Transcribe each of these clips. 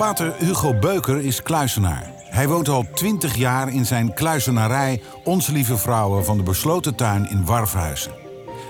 Pater Hugo Beuker is kluisenaar. Hij woont al twintig jaar in zijn kluizenarij Onze Lieve Vrouwen van de Besloten Tuin in Warfhuizen.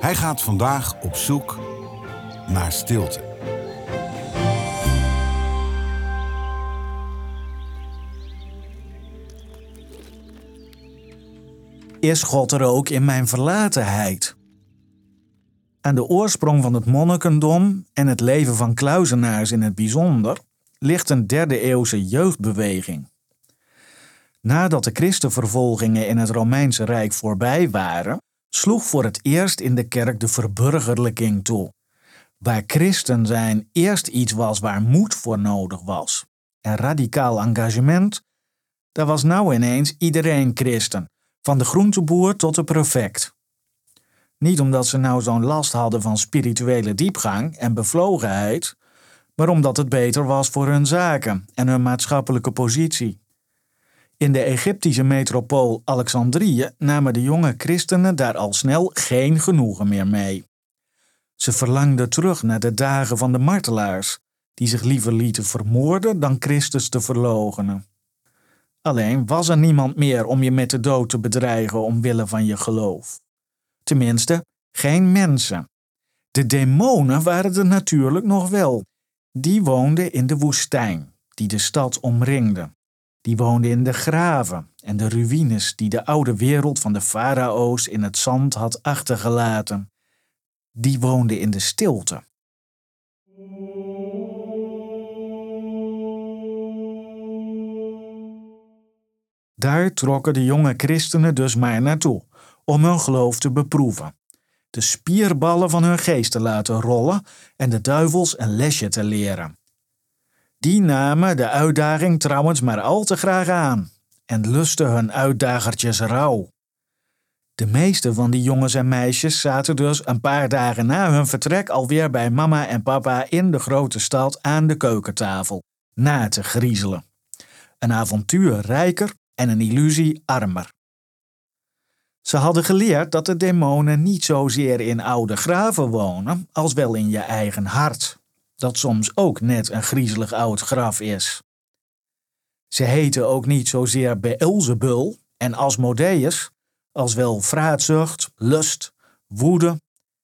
Hij gaat vandaag op zoek naar stilte. Is God er ook in mijn verlatenheid? Aan de oorsprong van het monnikendom en het leven van kluizenaars in het bijzonder ligt een derde eeuwse jeugdbeweging. Nadat de christenvervolgingen in het Romeinse Rijk voorbij waren, sloeg voor het eerst in de kerk de verburgerlijking toe. Waar christen zijn eerst iets was waar moed voor nodig was en radicaal engagement, daar was nou ineens iedereen christen, van de groenteboer tot de prefect. Niet omdat ze nou zo'n last hadden van spirituele diepgang en bevlogenheid, maar omdat het beter was voor hun zaken en hun maatschappelijke positie. In de Egyptische metropool Alexandrië namen de jonge christenen daar al snel geen genoegen meer mee. Ze verlangden terug naar de dagen van de martelaars, die zich liever lieten vermoorden dan Christus te verloochenen. Alleen was er niemand meer om je met de dood te bedreigen omwille van je geloof. Tenminste, geen mensen. De demonen waren er natuurlijk nog wel. Die woonden in de woestijn, die de stad omringde. Die woonden in de graven en de ruïnes die de oude wereld van de farao's in het zand had achtergelaten. Die woonden in de stilte. Daar trokken de jonge christenen dus maar naartoe, om hun geloof te beproeven, de spierballen van hun geest te laten rollen en de duivels een lesje te leren. Die namen de uitdaging trouwens maar al te graag aan en lusten hun uitdagertjes rauw. De meeste van die jongens en meisjes zaten dus een paar dagen na hun vertrek alweer bij mama en papa in de grote stad aan de keukentafel, na te griezelen. Een avontuur rijker en een illusie armer. Ze hadden geleerd dat de demonen niet zozeer in oude graven wonen, als wel in je eigen hart, dat soms ook net een griezelig oud graf is. Ze heten ook niet zozeer Beelzebul en Asmodeus, als wel vraatzucht, lust, woede,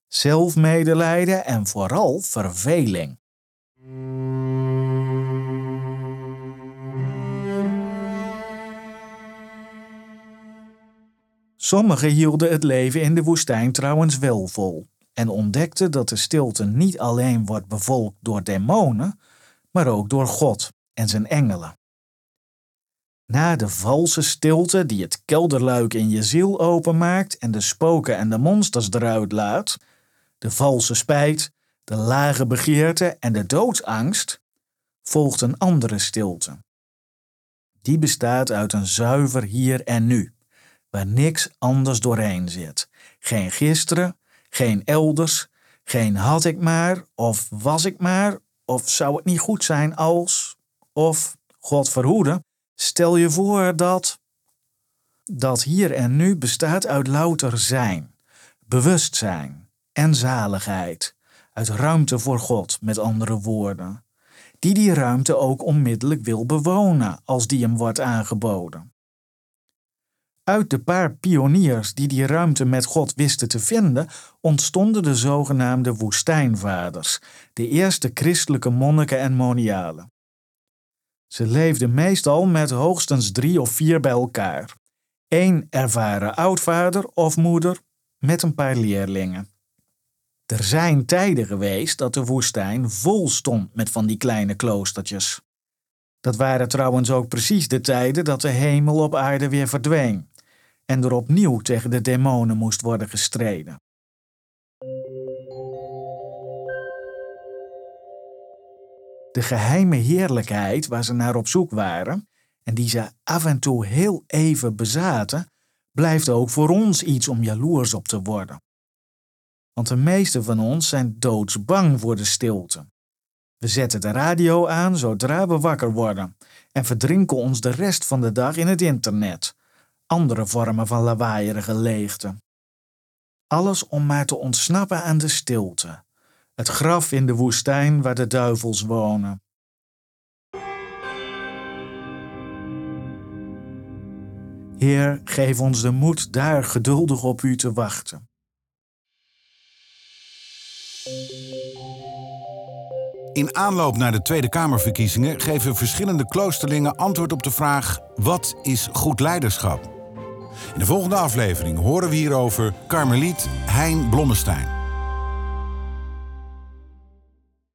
zelfmedelijden en vooral verveling. Sommigen hielden het leven in de woestijn trouwens wel vol en ontdekten dat de stilte niet alleen wordt bevolkt door demonen, maar ook door God en zijn engelen. Na de valse stilte die het kelderluik in je ziel openmaakt en de spoken en de monsters eruit laat, de valse spijt, de lage begeerte en de doodsangst, volgt een andere stilte. Die bestaat uit een zuiver hier en nu, waar niks anders doorheen zit. Geen gisteren, geen elders, geen had ik maar, of was ik maar, of zou het niet goed zijn als, of, God verhoede, stel je voor dat. Dat hier en nu bestaat uit louter zijn, bewustzijn en zaligheid, uit ruimte voor God, met andere woorden, die die ruimte ook onmiddellijk wil bewonen als die hem wordt aangeboden. Uit de paar pioniers die die ruimte met God wisten te vinden, ontstonden de zogenaamde woestijnvaders, de eerste christelijke monniken en monialen. Ze leefden meestal met hoogstens drie of vier bij elkaar. Eén ervaren oudvader of moeder met een paar leerlingen. Er zijn tijden geweest dat de woestijn vol stond met van die kleine kloostertjes. Dat waren trouwens ook precies de tijden dat de hemel op aarde weer verdween en er opnieuw tegen de demonen moest worden gestreden. De geheime heerlijkheid waar ze naar op zoek waren en die ze af en toe heel even bezaten, blijft ook voor ons iets om jaloers op te worden. Want de meeste van ons zijn doodsbang voor de stilte. We zetten de radio aan zodra we wakker worden en verdrinken ons de rest van de dag in het internet, andere vormen van lawaaierige leegte. Alles om maar te ontsnappen aan de stilte, het graf in de woestijn waar de duivels wonen. Heer, geef ons de moed daar geduldig op u te wachten. In aanloop naar de Tweede Kamerverkiezingen geven verschillende kloosterlingen antwoord op de vraag: wat is goed leiderschap? In de volgende aflevering horen we hierover Karmeliet Hein Blommestein.